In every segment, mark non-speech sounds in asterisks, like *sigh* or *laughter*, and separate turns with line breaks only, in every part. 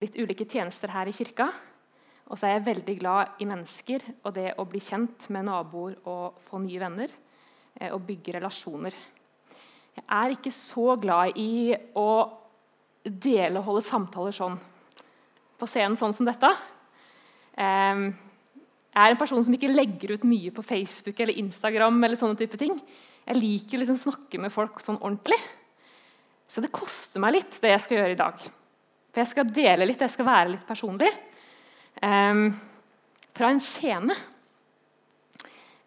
litt ulike tjenester her i kirka. Og så er jeg veldig glad i mennesker og det å bli kjent med naboer og få nye venner. Eh, og bygge relasjoner. Jeg er ikke så glad i å dele og holde samtaler sånn på scenen sånn som dette. Jeg er en person som ikke legger ut mye på Facebook eller Instagram. eller sånne type ting. Jeg liker å liksom snakke med folk sånn ordentlig. Så det koster meg litt, det jeg skal gjøre i dag. For jeg skal dele litt, jeg skal være litt personlig. Um, fra en scene.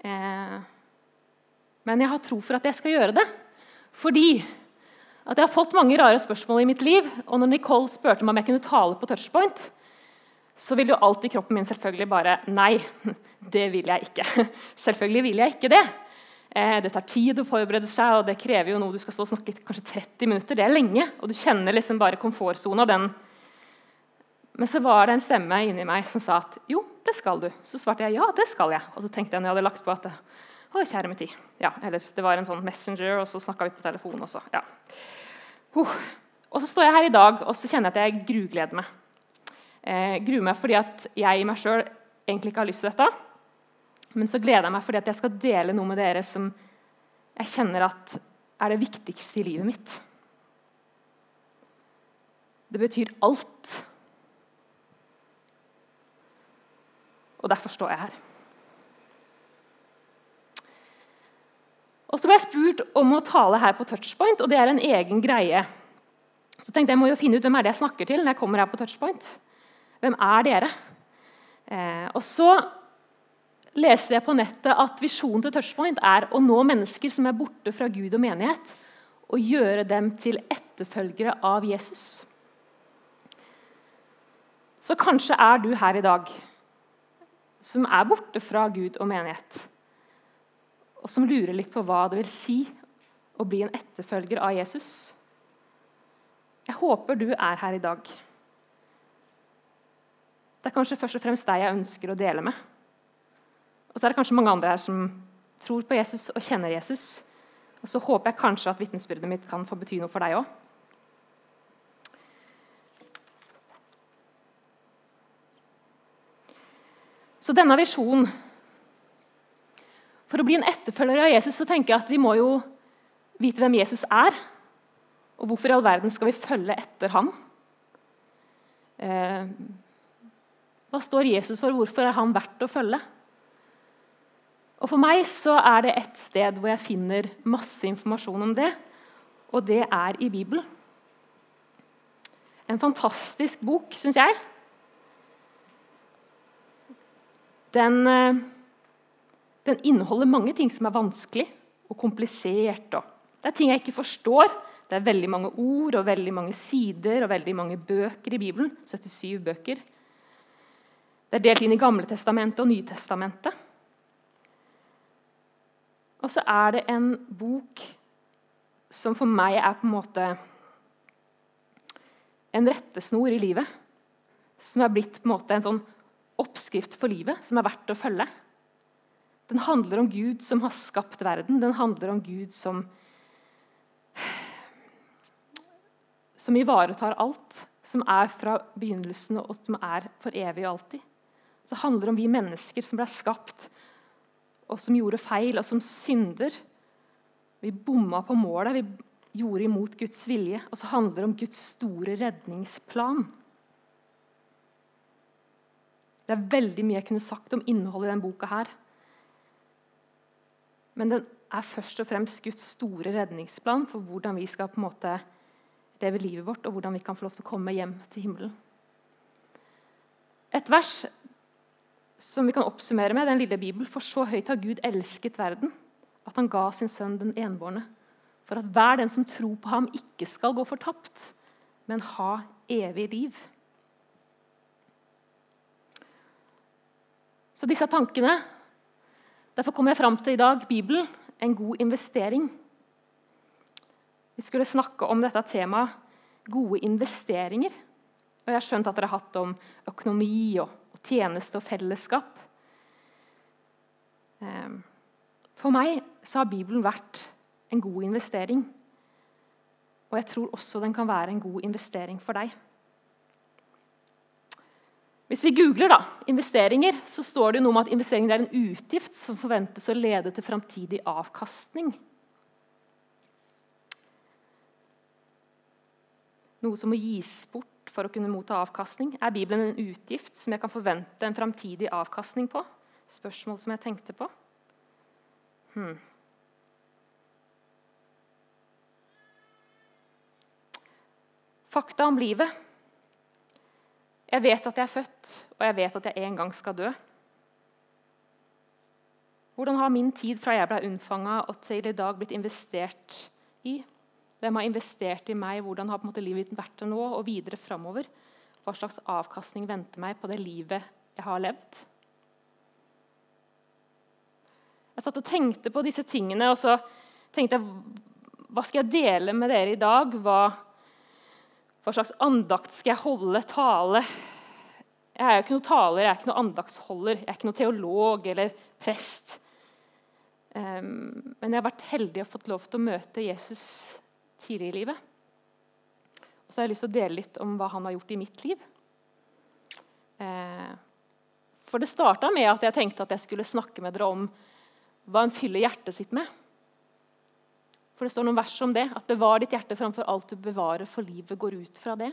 Uh, men jeg har tro for at jeg skal gjøre det. Fordi at jeg har fått mange rare spørsmål i mitt liv. Og når Nicole spurte meg om jeg kunne tale på touchpoint, så ville jo alt i kroppen min selvfølgelig bare Nei, *laughs* det vil jeg ikke. *laughs* Selvfølgelig vil jeg ikke det. Eh, det tar tid å forberede seg, og det krever jo noe du skal stå og snakke kanskje 30 minutter. Det er lenge, og du kjenner liksom bare komfortsona. Men så var det en stemme inni meg som sa at jo, det skal du. Så svarte jeg ja, det skal jeg. Og så tenkte jeg når jeg hadde lagt på at å, kjære min tid. Ja, eller det var en sånn Messenger, og så snakka vi på telefon også. Ja. Uh. Og så står jeg her i dag og så kjenner jeg at jeg grugleder meg. Eh, gruer meg fordi at jeg i meg sjøl egentlig ikke har lyst til dette. Men så gleder jeg meg fordi at jeg skal dele noe med dere som jeg kjenner at er det viktigste i livet mitt. Det betyr alt. Og derfor står jeg her. Og Så ble jeg spurt om å tale her på touchpoint, og det er en egen greie. Så tenkte jeg må jo finne ut hvem er det jeg snakker til når jeg kommer her på touchpoint. Hvem er dere? Eh, og så leste jeg på nettet at visjonen til Touchpoint er å nå mennesker som er borte fra Gud og menighet, og gjøre dem til etterfølgere av Jesus. Så kanskje er du her i dag som er borte fra Gud og menighet, og som lurer litt på hva det vil si å bli en etterfølger av Jesus. Jeg håper du er her i dag. Det er kanskje først og fremst deg jeg ønsker å dele med. Og så er det kanskje mange andre her som tror på Jesus og kjenner Jesus. Og så håper jeg kanskje at vitnesbyrdet mitt kan få bety noe for deg òg. Så denne visjonen For å bli en etterfølger av Jesus så tenker jeg at vi må jo vite hvem Jesus er. Og hvorfor i all verden skal vi følge etter ham? Eh, hva står Jesus for? Hvorfor er han verdt å følge? Og For meg så er det et sted hvor jeg finner masse informasjon om det, og det er i Bibelen. En fantastisk bok, syns jeg. Den, eh, den, inneholder mange ting som er vanskelig og komplisert. Det er ting jeg ikke forstår. Det er veldig mange ord og veldig mange sider og veldig mange bøker i Bibelen. 77 bøker. Det er delt inn i Gamle testamentet og Nytestamentet. Og så er det en bok som for meg er på en måte en rettesnor i livet. Som er blitt på en måte en sånn oppskrift for livet som er verdt å følge. Den handler om Gud som har skapt verden. Den handler om Gud som som ivaretar alt. Som er fra begynnelsen og som er for evig og alltid så handler det om vi mennesker som ble skapt, og som gjorde feil, og som synder. Vi bomma på målet, vi gjorde imot Guds vilje. Og så handler det om Guds store redningsplan. Det er veldig mye jeg kunne sagt om innholdet i denne boka. her. Men den er først og fremst Guds store redningsplan for hvordan vi skal på en måte leve livet vårt, og hvordan vi kan få lov til å komme hjem til himmelen. Et vers som vi kan oppsummere med den lille Bibelen. For så høyt har Gud elsket verden, at han ga sin sønn den enbårne. For at hver den som tror på ham, ikke skal gå fortapt, men ha evig liv. Så disse tankene Derfor kommer jeg fram til i dag Bibelen en god investering. Vi skulle snakke om dette temaet gode investeringer. Og Jeg har skjønt at dere har hatt om økonomi og tjeneste og fellesskap. Ehm, for meg så har Bibelen vært en god investering. Og jeg tror også den kan være en god investering for deg. Hvis vi googler da, investeringer, så står det noe om at investeringer er en utgift som forventes å lede til framtidig avkastning. Noe som må gis bort for å kunne motta avkastning. Er Bibelen en utgift som jeg kan forvente en framtidig avkastning på? Spørsmål som jeg tenkte på. Hmm. Fakta om livet. Jeg vet at jeg er født, og jeg vet at jeg en gang skal dø. Hvordan har min tid fra jeg ble unnfanga og til i dag blitt investert i? Hvem har investert i meg? Hvordan har måte, livet mitt vært det nå og videre framover? Hva slags avkastning venter meg på det livet jeg har levd? Jeg satt og tenkte på disse tingene, og så tenkte jeg Hva skal jeg dele med dere i dag? Hva hva slags andakt skal jeg holde? Tale? Jeg er jo ikke noen taler, jeg er ikke noen andaktsholder, jeg er ikke noen teolog eller prest. Um, men jeg har vært heldig og fått lov til å møte Jesus tidlig i livet. Og så har jeg lyst til å dele litt om hva han har gjort i mitt liv. Uh, for det starta med at jeg tenkte at jeg skulle snakke med dere om hva en fyller hjertet sitt med. For det står noen vers om det. At bevar ditt hjerte framfor alt du bevarer, for livet går ut fra det.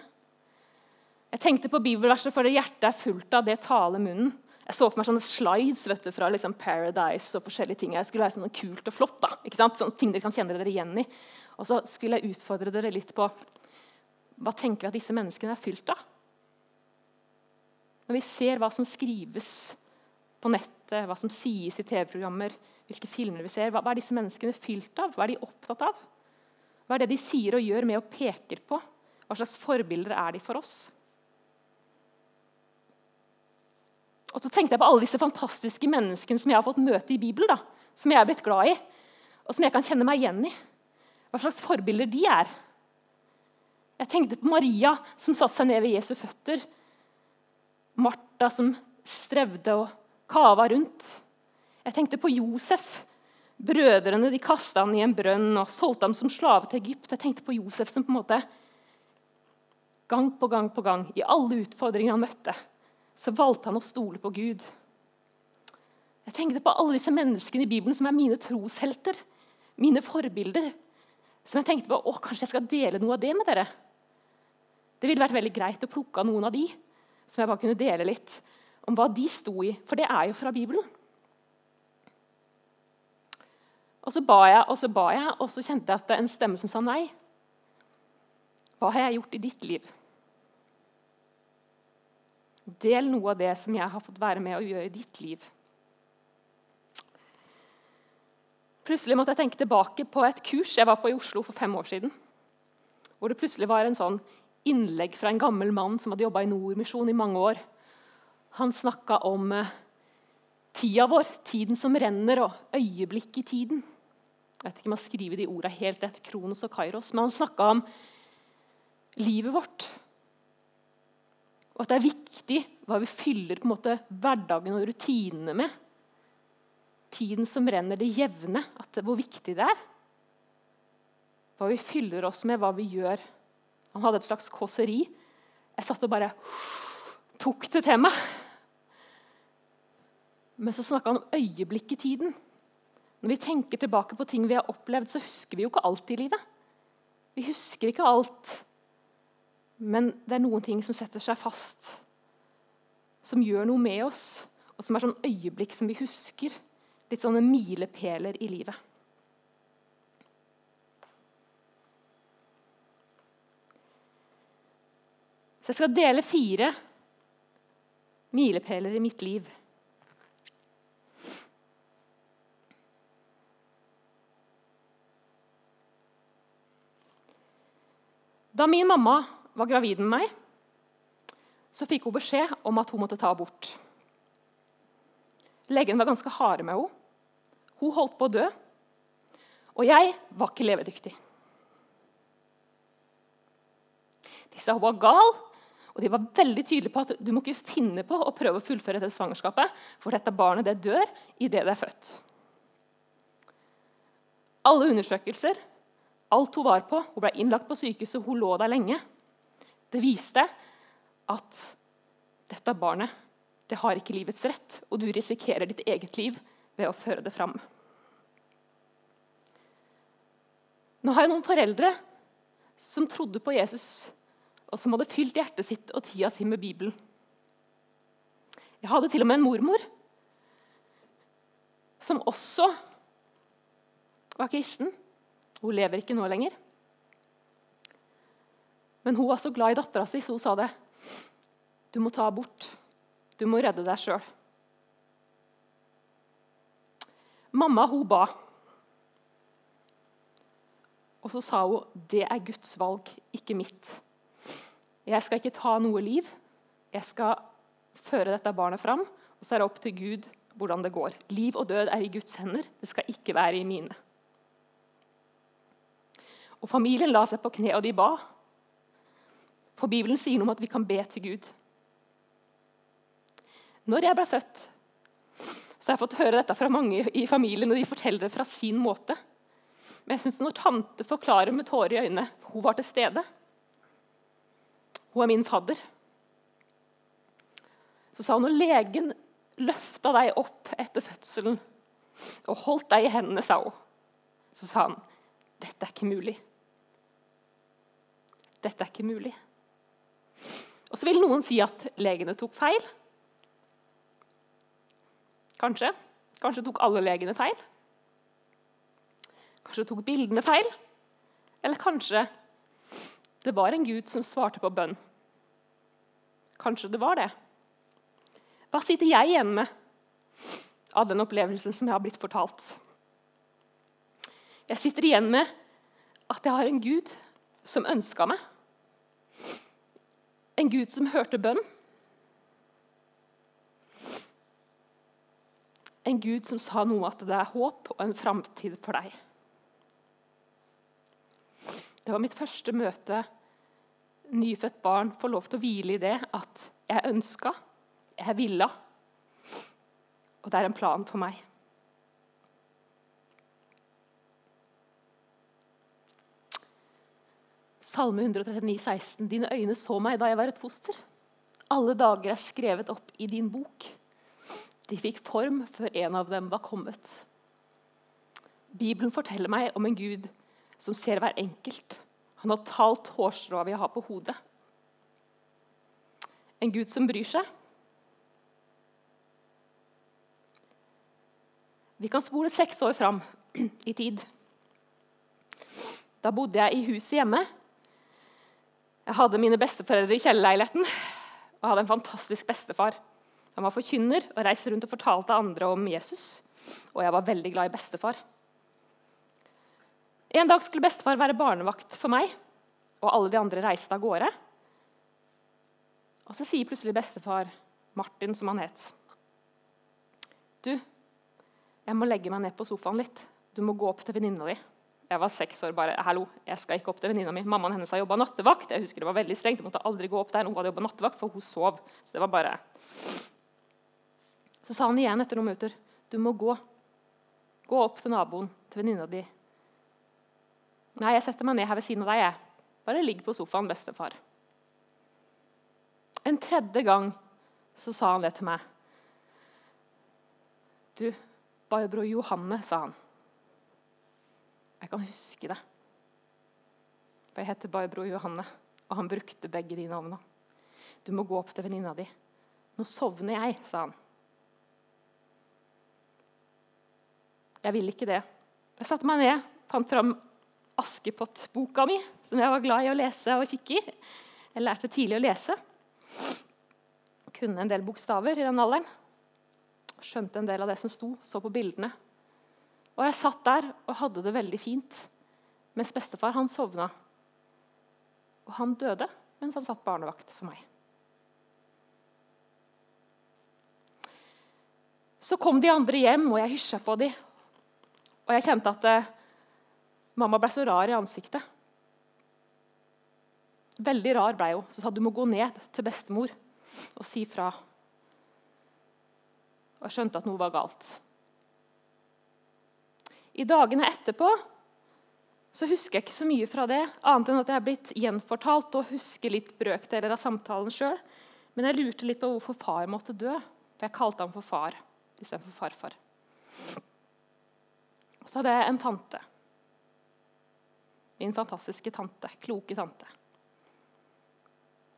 Jeg tenkte på bibelverset, for det hjertet er fullt av det taler munnen. Jeg så for meg sånne slides vet du, fra liksom Paradise og forskjellige ting. Jeg skulle være sånn kult og flott. da, ikke sant? Sånne ting dere kan kjenne dere igjen i. Og så skulle jeg utfordre dere litt på hva tenker vi at disse menneskene er fylt av? Når vi ser hva som skrives på nettet, hva som sies i TV-programmer, hvilke filmer vi ser. Hva, hva, er disse menneskene fylt av? Hva er de opptatt av? Hva er det de sier og gjør med og peker på? Hva slags forbilder er de for oss? Og så tenkte jeg på alle disse fantastiske menneskene som jeg har fått møte i Bibelen. da, Som jeg er blitt glad i, og som jeg kan kjenne meg igjen i. Hva slags forbilder de er. Jeg tenkte på Maria som satte seg ned ved Jesu føtter. Martha som strevde og kava rundt. Jeg tenkte på Josef. Brødrene de kasta han i en brønn og solgte ham som slave til Egypt. Jeg tenkte på Josef som på en måte gang på gang på gang, i alle utfordringer han møtte, så valgte han å stole på Gud. Jeg tenkte på alle disse menneskene i Bibelen som er mine troshelter, mine forbilder. Som jeg tenkte på å, kanskje jeg skal dele noe av det med dere. Det ville vært veldig greit å plukke av noen av de, som jeg bare kunne dele litt om hva de sto i. For det er jo fra Bibelen. Og så ba jeg, og så ba jeg, og så kjente jeg at det er en stemme som sa nei. Hva har jeg gjort i ditt liv? Del noe av det som jeg har fått være med å gjøre i ditt liv. Plutselig måtte jeg tenke tilbake på et kurs jeg var på i Oslo for fem år siden. Hvor det plutselig var en sånn innlegg fra en gammel mann som hadde jobba i Nordmisjon i mange år. Han snakka om eh, tida vår, tiden som renner, og øyeblikk i tiden. Jeg vet ikke om jeg skriver de ordene helt rett, Kronos og Kairos, men han snakka om livet vårt. Og at det er viktig hva vi fyller på en måte hverdagen og rutinene med. Tiden som renner, det jevne. Det, hvor viktig det er. Hva vi fyller oss med, hva vi gjør. Han hadde et slags kåseri. Jeg satt og bare tok det til meg. Men så snakka han om øyeblikk i tiden. Når vi tenker tilbake på ting vi har opplevd, så husker vi jo ikke alt i livet. Vi husker ikke alt. Men det er noen ting som setter seg fast, som gjør noe med oss, og som er sånn øyeblikk som vi husker. Litt sånne milepæler i livet. Så jeg skal dele fire milepæler i mitt liv. Da min mamma var gravid med meg, så fikk hun beskjed om at hun måtte ta abort. Legen var ganske harde med henne. Hun holdt på å dø, og jeg var ikke levedyktig. De sa hun var gal, og de var veldig tydelige på at du må ikke finne på å prøve å fullføre dette svangerskapet, for dette barnet det dør idet det er født. Alle undersøkelser alt hun var på. Hun ble innlagt på sykehuset, hun lå der lenge. Det viste at dette barnet det har ikke livets rett, og du risikerer ditt eget liv ved å føre det fram. Nå har jeg noen foreldre som trodde på Jesus, og som hadde fylt hjertet sitt og tida si med Bibelen. Jeg hadde til og med en mormor som også var kristen. Hun lever ikke nå lenger. Men hun var så glad i dattera si, så hun sa det. Du må ta abort. Du må redde deg sjøl. Mamma hun ba. Og så sa hun det er Guds valg, ikke mitt. Jeg skal ikke ta noe liv. Jeg skal føre dette barnet fram, og så er det opp til Gud hvordan det går. Liv og død er i Guds hender. Det skal ikke være i mine. Og Familien la seg på kne, og de ba. For Bibelen sier noe om at vi kan be til Gud. Når jeg ble født, så har jeg fått høre dette fra mange i familien, og de forteller det fra sin måte. Men jeg synes når tante forklarer med tårer i øynene Hun var til stede. Hun er min fadder. Så sa hun når legen løfta deg opp etter fødselen og holdt deg i hendene, sa hun, så sa han dette er ikke mulig. Dette er ikke mulig. Og Så vil noen si at legene tok feil. Kanskje. Kanskje tok alle legene feil. Kanskje tok bildene feil. Eller kanskje det var en gud som svarte på bønn. Kanskje det var det. Hva sitter jeg igjen med av den opplevelsen som jeg har blitt fortalt? Jeg sitter igjen med at jeg har en Gud som ønska meg. En Gud som hørte bønn. En Gud som sa noe om at det er håp og en framtid for deg. Det var mitt første møte. Nyfødt barn får lov til å hvile i det at jeg ønska, jeg ville, og det er en plan for meg. Salme 139, 16. Dine øyne så meg da jeg var et foster. Alle dager er skrevet opp i din bok. De fikk form før en av dem var kommet. Bibelen forteller meg om en Gud som ser hver enkelt. Han har talt hårstrået vi har på hodet. En Gud som bryr seg. Vi kan spole seks år fram i tid. Da bodde jeg i huset hjemme. Jeg hadde mine besteforeldre i kjellerleiligheten og hadde en fantastisk bestefar. Han var forkynner og reiste rundt og fortalte andre om Jesus. Og jeg var veldig glad i bestefar. En dag skulle bestefar være barnevakt for meg, og alle de andre reiste av gårde. Og så sier plutselig bestefar, Martin som han het, Du, jeg må legge meg ned på sofaen litt. Du må gå opp til venninna di. Jeg var seks år bare. Hallo, jeg skal ikke opp til venninna mi. Mammaen hennes har jobba nattevakt. Jeg husker det var veldig strengt. Jeg måtte aldri gå opp der. Hun hadde jobba nattevakt, for hun sov. Så det var bare... Så sa han igjen etter noen minutter. Du må gå. Gå opp til naboen, til venninna di. Nei, jeg setter meg ned her ved siden av deg. jeg. Bare ligg på sofaen, bestefar. En tredje gang så sa han det til meg. Du, Barbro Johanne, sa han. Jeg kan huske det. For jeg heter Barbro Johanne, og han brukte begge de navnene. Du må gå opp til venninna di. Nå sovner jeg, sa han. Jeg ville ikke det. Jeg satte meg ned, fant fram Askepott-boka mi, som jeg var glad i å lese og kikke i. Jeg lærte tidlig å lese. Kunne en del bokstaver i den alderen. Skjønte en del av det som sto, så på bildene. Og jeg satt der og hadde det veldig fint, mens bestefar han sovna. Og han døde mens han satt barnevakt for meg. Så kom de andre hjem, og jeg hysja på dem. Og jeg kjente at eh, mamma ble så rar i ansiktet. Veldig rar ble hun. Så sa du må gå ned til bestemor og si fra. Og jeg skjønte at noe var galt. I dagene etterpå så husker jeg ikke så mye fra det, annet enn at jeg er blitt gjenfortalt og husker litt brøkdeler av samtalen sjøl. Men jeg lurte litt på hvorfor far måtte dø. For jeg kalte ham for far istedenfor farfar. Og Så hadde jeg en tante. Min fantastiske tante. Kloke tante.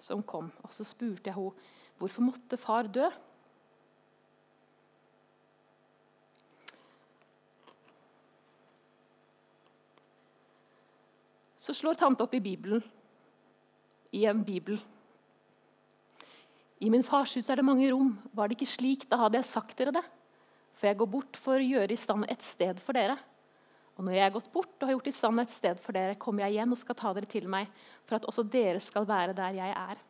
Som kom. Og så spurte jeg henne hvorfor måtte far dø. Så slår tante opp i Bibelen. I en bibel. I min fars hus er det mange rom. Var det ikke slik, da hadde jeg sagt dere det. For jeg går bort for å gjøre i stand et sted for dere. Og når jeg er gått bort og har gjort i stand et sted for dere, kommer jeg igjen og skal ta dere til meg, for at også dere skal være der jeg er.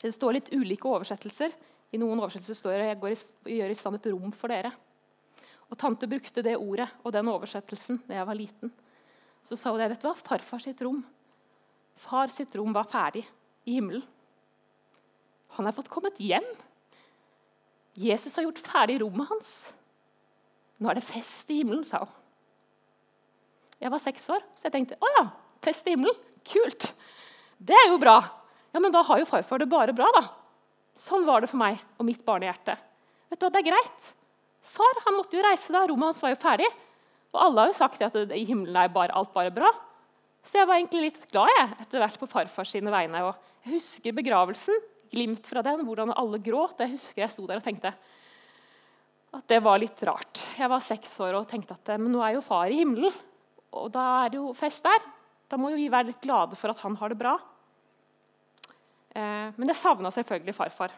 Det står litt ulike oversettelser. I noen oversettelser står det jeg går i, gjør i stand et rom for dere. Og Tante brukte det ordet og den oversettelsen da jeg var liten. Så sa hun det, vet du hva? Farfar sitt rom Far sitt rom var ferdig i himmelen. Han er fått kommet hjem. Jesus har gjort ferdig rommet hans. Nå er det fest i himmelen, sa hun. Jeg var seks år, så jeg tenkte å ja, fest i himmelen. Kult. Det er jo bra. Ja, Men da har jo farfar det bare bra, da. Sånn var det for meg og mitt barnehjerte. Vet du hva, Det er greit. Far han måtte jo reise da. Rommet hans var jo ferdig. Og alle har jo sagt at i himmelen er bare, alt bare bra. Så jeg var egentlig litt glad jeg, etter hvert på farfars sine vegne. Og jeg husker begravelsen, glimt fra den, hvordan alle gråt. Og jeg husker jeg sto der og tenkte at det var litt rart. Jeg var seks år og tenkte at men nå er jo far i himmelen, og da er det jo fest der. Da må jo vi være litt glade for at han har det bra. Eh, men jeg savna selvfølgelig farfar.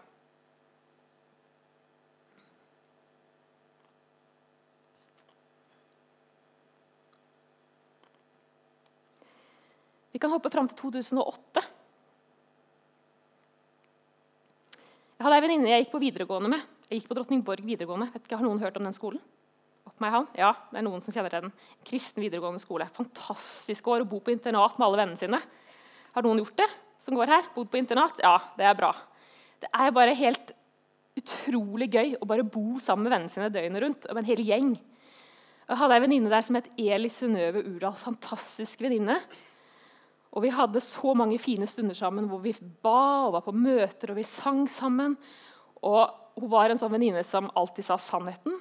Vi kan hoppe fram til 2008. Jeg hadde ei venninne jeg gikk på videregående med. Jeg gikk på Drottningborg videregående. Vet ikke, Har noen hørt om den skolen? Opp meg han? Ja, det er noen som kjenner til den. Kristen videregående skole. Fantastisk år å bo på internat med alle vennene sine. Har noen gjort det? som går her? Bodd på internat? Ja, det er bra. Det er bare helt utrolig gøy å bare bo sammen med vennene sine døgnet rundt. med en hel gjeng. Jeg hadde ei venninne der som het Eli Synnøve Urdal. Fantastisk venninne. Og vi hadde så mange fine stunder sammen hvor vi ba og var på møter og vi sang sammen. Og hun var en sånn venninne som alltid sa sannheten.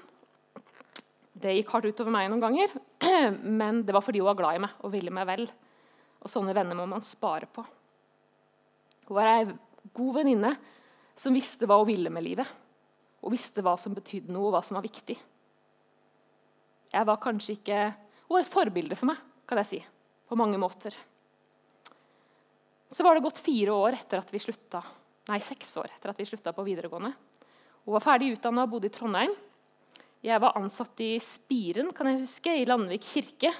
Det gikk hardt utover meg noen ganger, *clears throat* men det var fordi hun var glad i meg og ville meg vel. Og sånne venner må man spare på. Hun var ei god venninne som visste hva hun ville med livet. Og visste hva som betydde noe, og hva som var viktig. Jeg var kanskje ikke Hun var et forbilde for meg, kan jeg si. På mange måter. Så var det gått fire år etter at vi slutta, nei, seks år etter at vi slutta på videregående. Hun var ferdig utdanna og bodde i Trondheim. Jeg var ansatt i Spiren kan jeg huske, i Landvik kirke.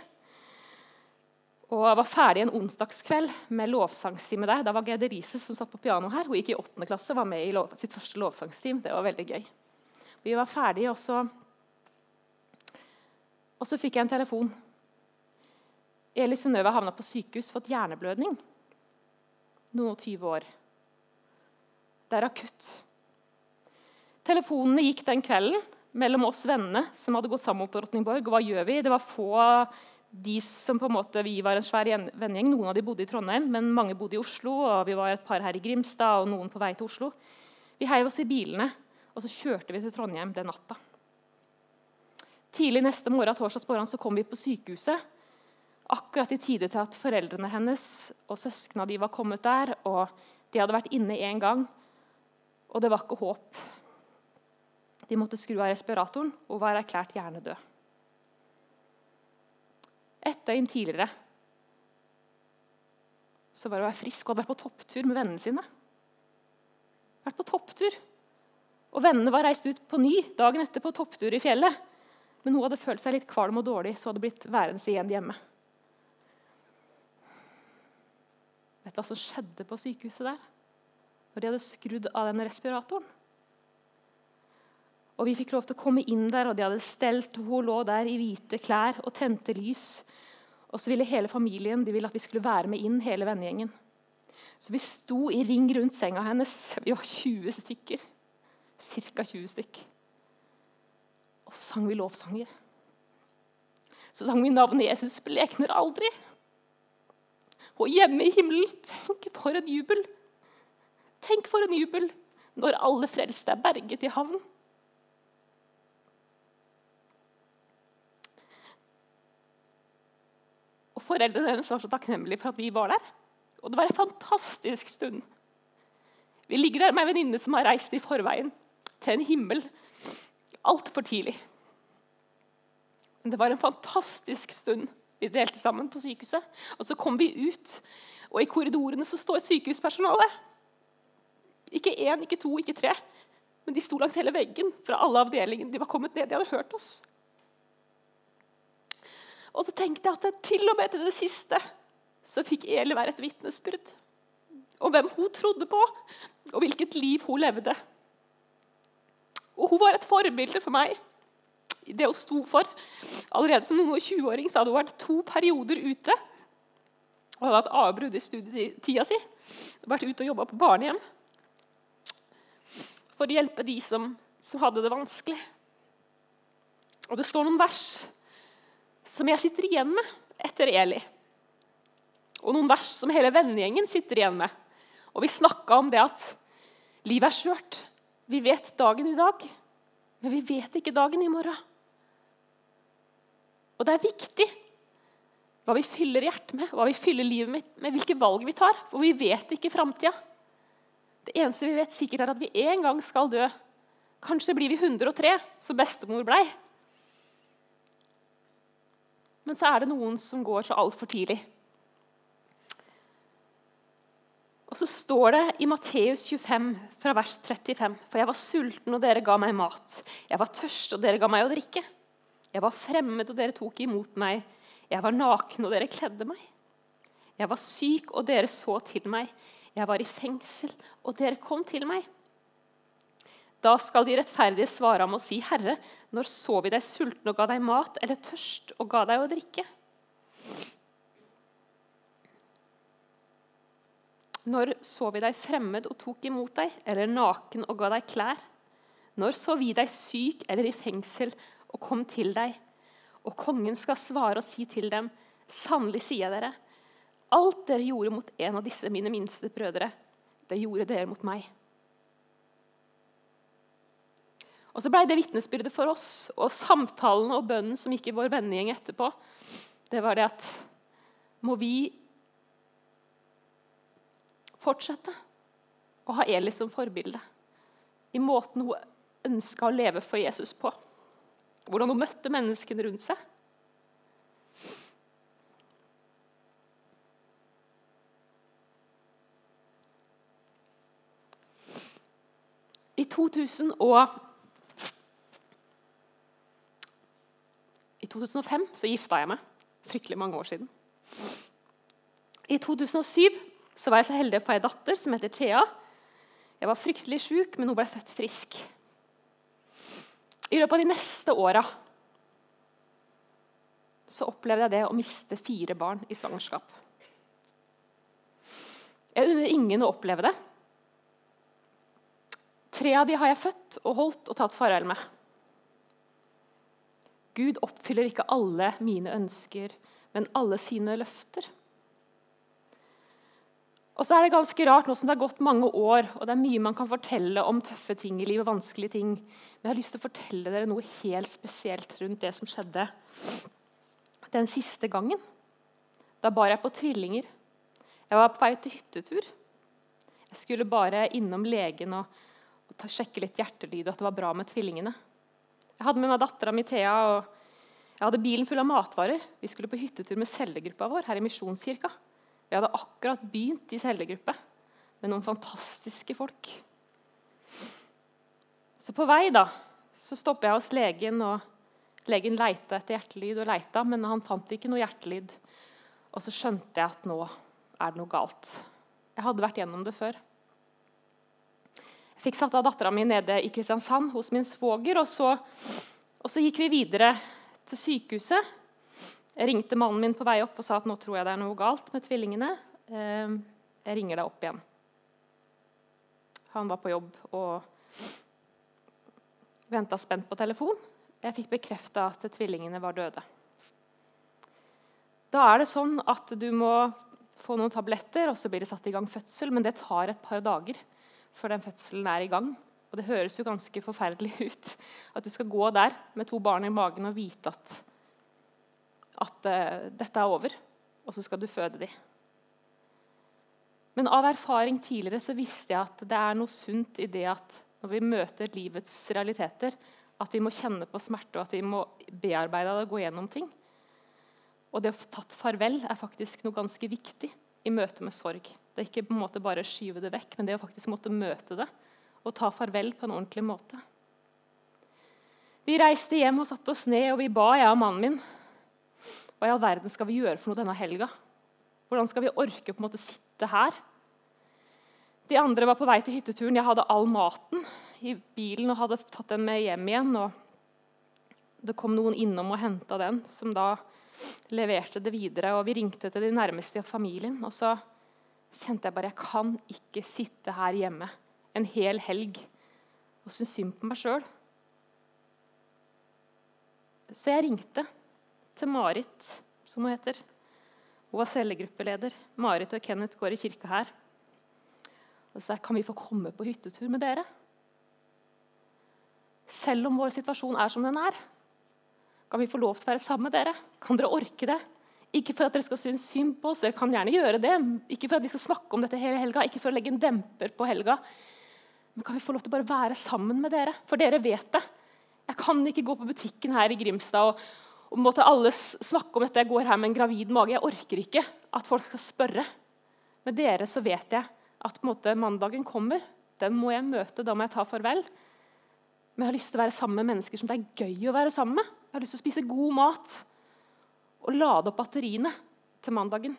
Og jeg var ferdig en onsdagskveld med lovsangstime der. Da var Gede Rises som satt på piano her. Hun gikk i 8. klasse og var med i lov, sitt første lovsangsteam. Det var veldig gøy. Vi var ferdige, og så, og så fikk jeg en telefon. Eli Synnøve havna på sykehus, fått hjerneblødning noen og 20 år. Det er akutt. Telefonene gikk den kvelden mellom oss vennene som hadde gått sammen på Rotningborg. Og hva gjør vi? Det var få de som på en måte, Vi var en svær vennegjeng. Noen av de bodde i Trondheim, men mange bodde i Oslo. og Vi var et par her i Grimstad og noen på vei til Oslo. Vi heiv oss i bilene, og så kjørte vi til Trondheim den natta. Tidlig neste morgen torsdagsmorgen, så kom vi på sykehuset akkurat i tide til at foreldrene hennes og søsknene de var kommet der. og De hadde vært inne én gang, og det var ikke håp. De måtte skru av respiratoren og var erklært hjernedød. Et døgn tidligere så var hun frisk og hadde vært på topptur med vennene sine. Vært på topptur. Og Vennene var reist ut på ny dagen etter på topptur i fjellet. Men hun hadde følt seg litt kvalm og dårlig, så hadde blitt værende igjen hjemme. Vet du hva som skjedde på sykehuset der? Når de hadde skrudd av den respiratoren. Og Vi fikk lov til å komme inn der, og de hadde stelt, hun lå der i hvite klær og tente lys. Og så ville hele familien de ville at vi skulle være med inn, hele vennegjengen. Så vi sto i ring rundt senga hennes. *laughs* Vi var 20 stykker. Ca. 20 stykker. Og så sang vi lovsanger. Så sang vi navnet Jesus blekner aldri. Og hjemme i himmelen Tenk for en jubel! Tenk for en jubel når alle frelste er berget i havn. Og Foreldrene hennes var så takknemlige for at vi var der. Og det var en fantastisk stund. Vi ligger der med en venninne som har reist i forveien til en himmel altfor tidlig. Men det var en fantastisk stund vi delte sammen på sykehuset. Og så kom vi ut, og i korridorene så står sykehuspersonalet. Ikke én, ikke to, ikke tre. Men de sto langs hele veggen fra alle avdelingene. De var kommet ned, de hadde hørt oss. Og så tenkte jeg at til og med til det siste så fikk Eli være et vitnesbyrd om hvem hun trodde på, og hvilket liv hun levde. Og hun var et forbilde for meg det hun sto for. Allerede som noen 20-åring hadde hun vært to perioder ute og hadde hatt avbrudd i studietida si. Vært ute og jobba på barnehjem for å hjelpe de som, som hadde det vanskelig. Og det står noen vers som jeg sitter igjen med etter Eli. Og noen vers som hele vennegjengen sitter igjen med. Og vi snakka om det at livet er skjørt. Vi vet dagen i dag, men vi vet ikke dagen i morgen. Og det er viktig hva vi fyller hjertet med, hva vi fyller livet med, med hvilke valg vi tar. For vi vet ikke framtida. Det eneste vi vet sikkert, er at vi en gang skal dø. Kanskje blir vi 103, som bestemor blei. Men så er det noen som går så altfor tidlig. Og så står det i Matteus 25, fra vers 35.: For jeg var sulten, og dere ga meg mat. Jeg var tørst, og dere ga meg å drikke. Jeg var fremmed, og dere tok imot meg. Jeg var naken, og dere kledde meg. Jeg var syk, og dere så til meg. Jeg var i fengsel, og dere kom til meg. Da skal de rettferdige svare ham og si, Herre, når så vi deg sulten og ga deg mat, eller tørst og ga deg å drikke? Når så vi deg fremmed og tok imot deg, eller naken og ga deg klær? Når så vi deg syk eller i fengsel og kom til deg? Og kongen skal svare og si til dem, sannelig sier jeg dere, alt dere gjorde mot en av disse mine minste brødre, det gjorde dere mot meg. Og så blei det vitnesbyrdet for oss, og samtalen og bønnen som gikk i vår vennegjeng etterpå, det var det at må vi fortsette å ha Eli som forbilde i måten hun ønska å leve for Jesus på. Hvordan hun møtte menneskene rundt seg. I 2000 og I 2005 så gifta jeg meg. Fryktelig mange år siden. I 2007 så var jeg så heldig å få ei datter som heter Thea. Jeg var fryktelig sjuk, men hun ble født frisk. I løpet av de neste åra så opplevde jeg det å miste fire barn i svangerskap. Jeg unner ingen å oppleve det. Tre av de har jeg født og holdt og tatt farvel med. Gud oppfyller ikke alle mine ønsker, men alle sine løfter. Og så er det ganske rart nå som det har gått mange år, og det er mye man kan fortelle om tøffe ting i livet, vanskelige ting. Men jeg har lyst til å fortelle dere noe helt spesielt rundt det som skjedde den siste gangen. Da bar jeg på tvillinger. Jeg var på vei til hyttetur. Jeg skulle bare innom legen og, og sjekke litt hjertelyd og at det var bra med tvillingene. Jeg hadde med meg dattera mi Thea, og jeg hadde bilen full av matvarer. Vi skulle på hyttetur med cellegruppa vår her i Misjonskirka. Vi hadde akkurat begynt i cellegruppe med noen fantastiske folk. Så på vei da, så stopper jeg hos legen, og legen leita etter hjertelyd og leita, men han fant ikke noe hjertelyd. Og så skjønte jeg at nå er det noe galt. Jeg hadde vært gjennom det før. Jeg fikk satt av dattera mi nede i Kristiansand hos min svoger. Og så, og så gikk vi videre til sykehuset. Jeg ringte mannen min på vei opp og sa at nå tror jeg det er noe galt med tvillingene. Ehm, jeg ringer deg opp igjen. Han var på jobb og venta spent på telefon. Jeg fikk bekrefta at tvillingene var døde. Da er det sånn at du må få noen tabletter, og så blir det satt i gang fødsel. Men det tar et par dager før den fødselen er i gang. Og det høres jo ganske forferdelig *laughs* ut at du skal gå der med to barn i magen og vite at, at uh, dette er over, og så skal du føde dem. Men av erfaring tidligere så visste jeg at det er noe sunt i det at når vi møter livets realiteter, at vi må kjenne på smerte og at vi må bearbeide det og gå gjennom ting. Og det å få tatt farvel er faktisk noe ganske viktig i møte med sorg. Det er ikke på en måte bare å skyve det vekk, men det å faktisk måtte møte det og ta farvel på en ordentlig måte. Vi reiste hjem og satte oss ned, og vi ba, jeg og mannen min. Hva i all verden skal vi gjøre for noe denne helga? Hvordan skal vi orke på en måte sitte her? De andre var på vei til hytteturen. Jeg hadde all maten i bilen og hadde tatt den med hjem igjen. og Det kom noen innom og henta den, som da leverte det videre. og Vi ringte til de nærmeste i familien. Og så kjente jeg bare jeg kan ikke sitte her hjemme en hel helg og synes synd på meg sjøl. Så jeg ringte til Marit, som hun heter. Hun var cellegruppeleder. Marit og Kenneth går i kirka her. Og så kan vi få komme på hyttetur med dere. Selv om vår situasjon er som den er, kan vi få lov til å være sammen med dere. Kan dere orke det? Ikke for at dere skal synes synd på oss, dere kan gjerne gjøre det. Ikke for at vi skal snakke om dette hele helga, ikke for å legge en demper på helga. Men kan vi få lov til å bare være sammen med dere? For dere vet det. Jeg kan ikke gå på butikken her i Grimstad og, og måtte alle snakke om dette. Jeg går her med en gravid mage. Jeg orker ikke at folk skal spørre. Med dere så vet jeg at måte, mandagen kommer. Den må jeg møte. Da må jeg ta farvel. Men jeg har lyst til å være sammen med mennesker som det er gøy å være sammen med. Jeg har lyst til å spise god mat og lade opp batteriene til mandagen.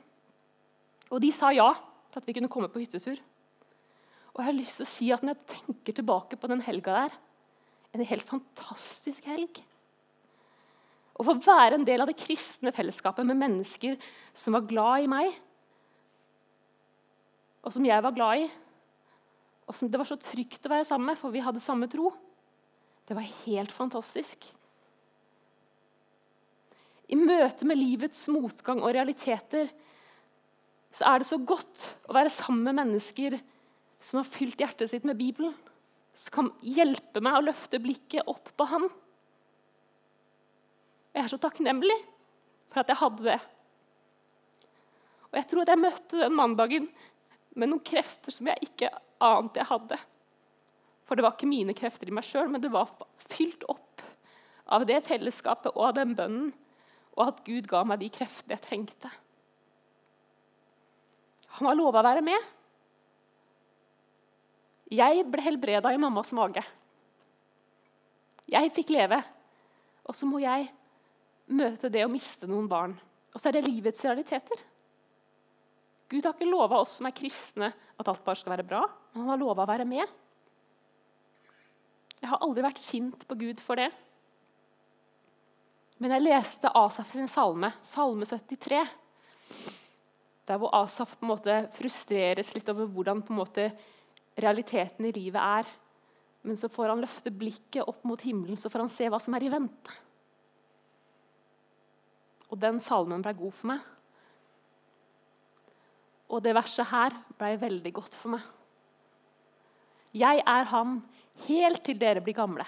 Og de sa ja til at vi kunne komme på hyttetur. Og jeg har lyst til å si at Når jeg tenker tilbake på den helga der En helt fantastisk helg. Å få være en del av det kristne fellesskapet med mennesker som var glad i meg, og som jeg var glad i, og som det var så trygt å være sammen med, for vi hadde samme tro. Det var helt fantastisk. I møte med livets motgang og realiteter så er det så godt å være sammen med mennesker som har fylt hjertet sitt med Bibelen, som kan hjelpe meg å løfte blikket opp på ham. Jeg er så takknemlig for at jeg hadde det. Og jeg tror at jeg møtte den mandagen med noen krefter som jeg ikke ante jeg hadde. For det var ikke mine krefter i meg sjøl, men det var fylt opp av det fellesskapet og av den bønnen, og at Gud ga meg de kreftene jeg trengte. Han har lova å være med. Jeg ble helbreda i mammas mage. Jeg fikk leve. Og så må jeg møte det å miste noen barn. Og så er det livets realiteter. Gud har ikke lova oss som er kristne, at alt bare skal være bra. Men han har lova å være med. Jeg har aldri vært sint på Gud for det. Men jeg leste Asaf sin salme, salme 73. Der hvor Asaf på en måte frustreres litt over hvordan på en måte realiteten i livet er. Men så får han løfte blikket opp mot himmelen, så får han se hva som er i vente. Og den salmen ble god for meg. Og det verset her ble veldig godt for meg. Jeg er han helt til dere blir gamle.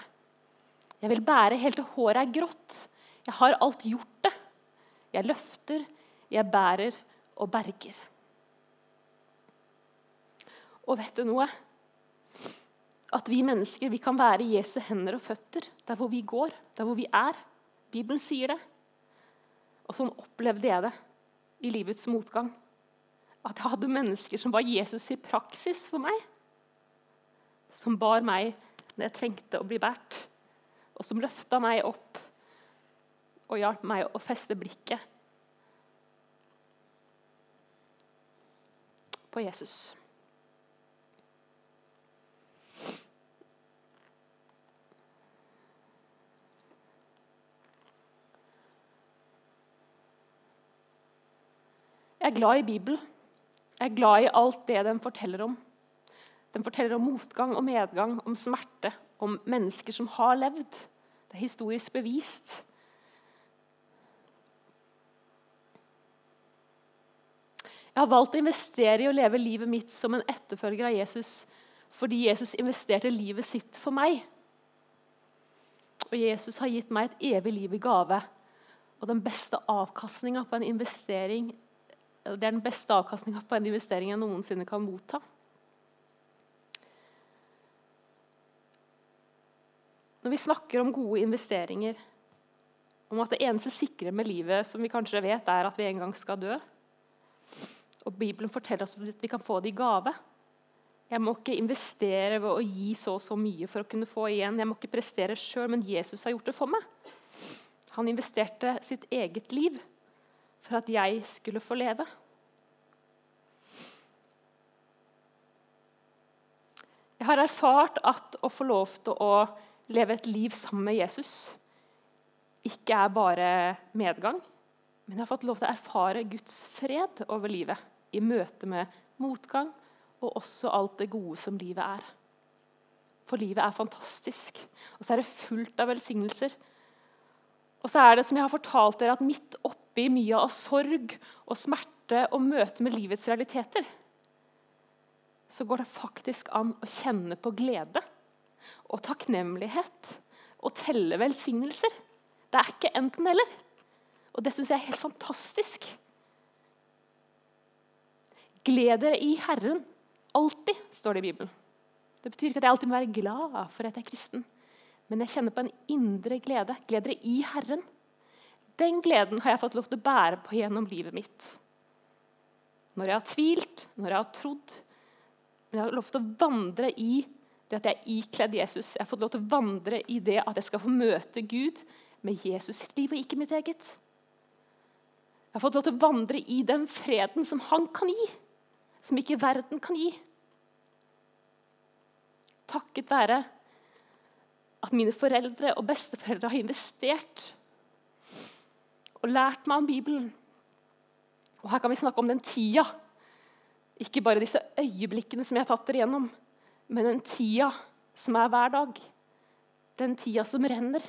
Jeg vil bære helt til håret er grått. Jeg har alt gjort det. Jeg løfter, jeg bærer og berger. Og vet du noe? At vi mennesker vi kan være Jesu hender og føtter der hvor vi går, der hvor vi er. Bibelen sier det. Og sånn opplevde jeg det i livets motgang. At jeg hadde mennesker som var Jesus i praksis for meg. Som bar meg når jeg trengte å bli båret. Og som løfta meg opp og hjalp meg å feste blikket på Jesus. Jeg er glad i Bibelen. Jeg er glad i alt det den forteller om. Den forteller om motgang og medgang, om smerte, om mennesker som har levd. Det er historisk bevist. Jeg har valgt å investere i å leve livet mitt som en etterfølger av Jesus fordi Jesus investerte livet sitt for meg. Og Jesus har gitt meg et evig liv i gave. Og den beste avkastninga på en investering det er den beste avkastninga på en investering jeg noensinne kan motta. Når vi snakker om gode investeringer, om at det eneste sikre med livet som vi kanskje vet, er at vi en gang skal dø Og Bibelen forteller oss at vi kan få det i gave. Jeg må ikke investere ved å gi så og så mye for å kunne få igjen. Jeg må ikke prestere sjøl, men Jesus har gjort det for meg. Han investerte sitt eget liv for at jeg skulle få leve. Jeg har erfart at å få lov til å leve et liv sammen med Jesus ikke er bare medgang, men jeg har fått lov til å erfare Guds fred over livet i møte med motgang og også alt det gode som livet er. For livet er fantastisk, og så er det fullt av velsignelser. Og så er det som jeg har fortalt dere, at midt oppi mye av sorg og smerte og møte med livets realiteter, så går det faktisk an å kjenne på glede og takknemlighet og telle velsignelser. Det er ikke enten-eller. Og det syns jeg er helt fantastisk. Gled dere i Herren. Alltid, står det i Bibelen. Det betyr ikke at jeg alltid må være glad for at jeg er kristen. Men jeg kjenner på en indre glede. Gled dere i Herren. Den gleden har jeg fått lov til å bære på gjennom livet mitt. Når jeg har tvilt, når jeg har trodd. Men jeg har lov til å vandre i det at jeg er ikledd Jesus. Jeg har fått lov til å vandre i det at jeg skal få møte Gud med Jesus sitt liv og ikke mitt eget. Jeg har fått lov til å vandre i den freden som han kan gi, som ikke verden kan gi. Takket være at mine foreldre og besteforeldre har investert og lært meg om Bibelen. Og Her kan vi snakke om den tida. Ikke bare disse øyeblikkene som jeg har tatt dere gjennom, men den tida som er hver dag. Den tida som renner.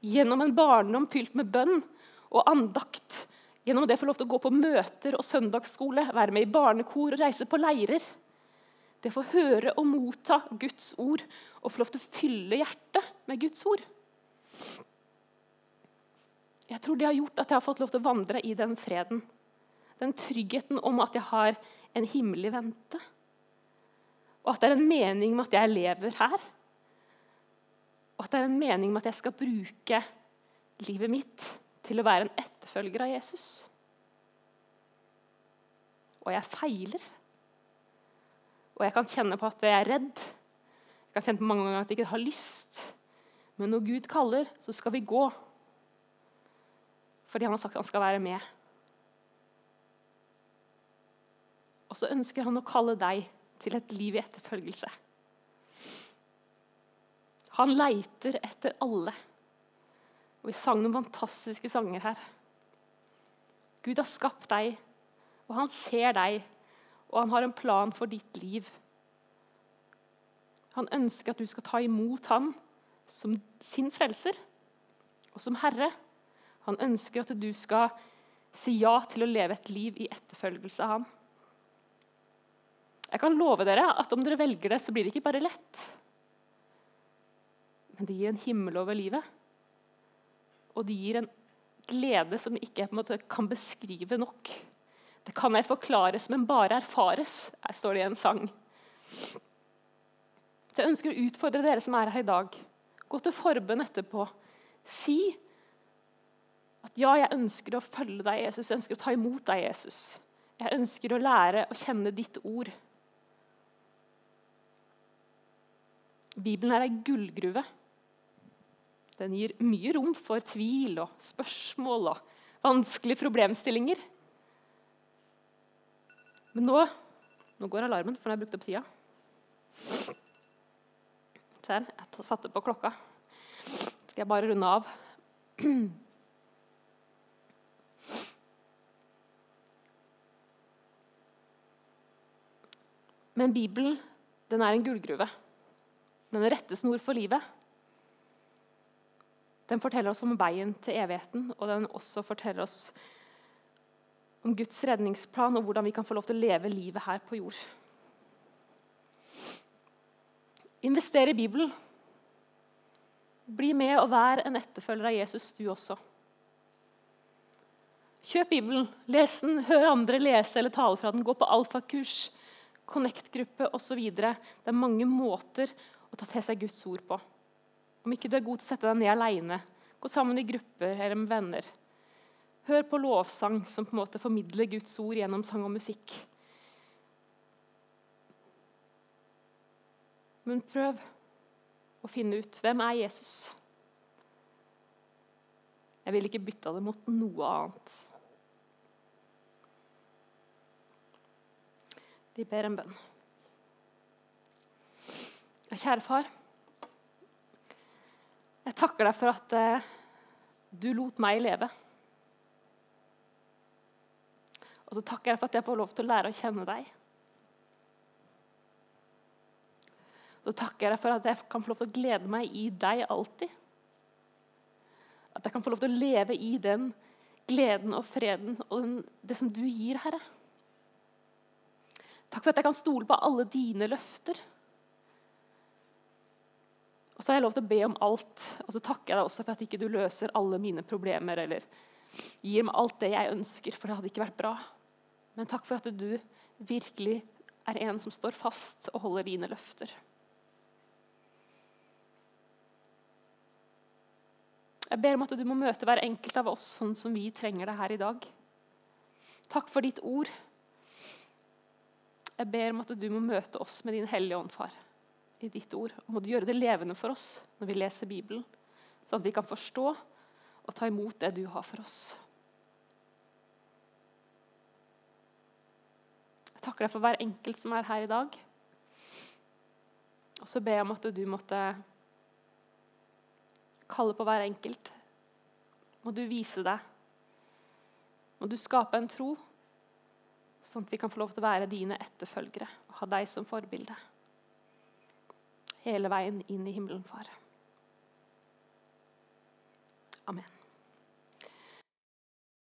Gjennom en barndom fylt med bønn og andakt. Gjennom det å få lov til å gå på møter og søndagsskole, være med i barnekor og reise på leirer. Det å få høre og motta Guds ord og få lov til å fylle hjertet med Guds ord. Jeg tror det har gjort at jeg har fått lov til å vandre i den freden. Den tryggheten om at jeg har en himmel i vente. Og at det er en mening med at jeg lever her. Og at det er en mening med at jeg skal bruke livet mitt til å være en etterfølger av Jesus. Og jeg feiler. Og jeg kan kjenne på at jeg er redd. Jeg kan kjenne på mange ganger at jeg ikke har lyst. Men når Gud kaller, så skal vi gå. Fordi han har sagt han skal være med. Og så ønsker han å kalle deg til et liv i etterfølgelse. Han leiter etter alle. Og Vi sang noen fantastiske sanger her. Gud har skapt deg, og han ser deg, og han har en plan for ditt liv. Han ønsker at du skal ta imot han som sin frelser og som herre. Han ønsker at du skal si ja til å leve et liv i etterfølgelse av ham. Jeg kan love dere at om dere velger det, så blir det ikke bare lett. Men det gir en himmel over livet. Og det gir en glede som ikke måte, kan beskrive nok. Det kan jeg forklares, men bare erfares, her står det i en sang. Så Jeg ønsker å utfordre dere som er her i dag. Gå til forbønn etterpå. Si at ja, jeg ønsker å følge deg, Jesus. Jeg ønsker å ta imot deg, Jesus. Jeg ønsker å lære å kjenne ditt ord. Bibelen er ei gullgruve. Den gir mye rom for tvil og spørsmål og vanskelige problemstillinger. Men nå, nå går alarmen, for nå har jeg brukt opp sida. Se jeg satte på klokka. Skal jeg bare runde av. *clears throat* Men Bibelen den er en gullgruve den er rettesnor for livet. Den forteller oss om veien til evigheten, og den også forteller oss om Guds redningsplan og hvordan vi kan få lov til å leve livet her på jord. Invester i Bibelen. Bli med og vær en etterfølger av Jesus, du også. Kjøp Bibelen, les den, hør andre lese eller tale fra den. Gå på alfakurs, connect-gruppe osv. Det er mange måter å ta til seg Guds ord på. Om ikke du er god til å sette deg ned aleine, gå sammen i grupper eller med venner. Hør på lovsang som på en måte formidler Guds ord gjennom sang og musikk. Men prøv å finne ut hvem er Jesus Jeg ville ikke bytta det mot noe annet. Vi ber en bønn. Kjære far. Jeg takker deg for at eh, du lot meg leve. Og så takker jeg for at jeg får lov til å lære å kjenne deg. Så takker jeg for at jeg kan få lov til å glede meg i deg alltid. At jeg kan få lov til å leve i den gleden og freden og den, det som du gir, Herre. Takk for at jeg kan stole på alle dine løfter. Og så har jeg lov til å be om alt. Og så takker jeg deg også for at ikke du løser alle mine problemer eller gir meg alt det jeg ønsker, for det hadde ikke vært bra. Men takk for at du virkelig er en som står fast og holder dine løfter. Jeg ber om at du må møte hver enkelt av oss sånn som vi trenger det her i dag. Takk for ditt ord. Jeg ber om at du må møte oss med din Hellige Ånd, far, i ditt ord. Og må du gjøre det levende for oss når vi leser Bibelen, sånn at vi kan forstå og ta imot det du har for oss. Jeg takker deg for hver enkelt som er her i dag. Og så ber jeg om at du måtte kalle på hver enkelt. Må du vise deg. Må du skape en tro, sånn at vi kan få lov til å være dine etterfølgere og ha deg som forbilde. Hele veien inn i himmelen, far. Amen.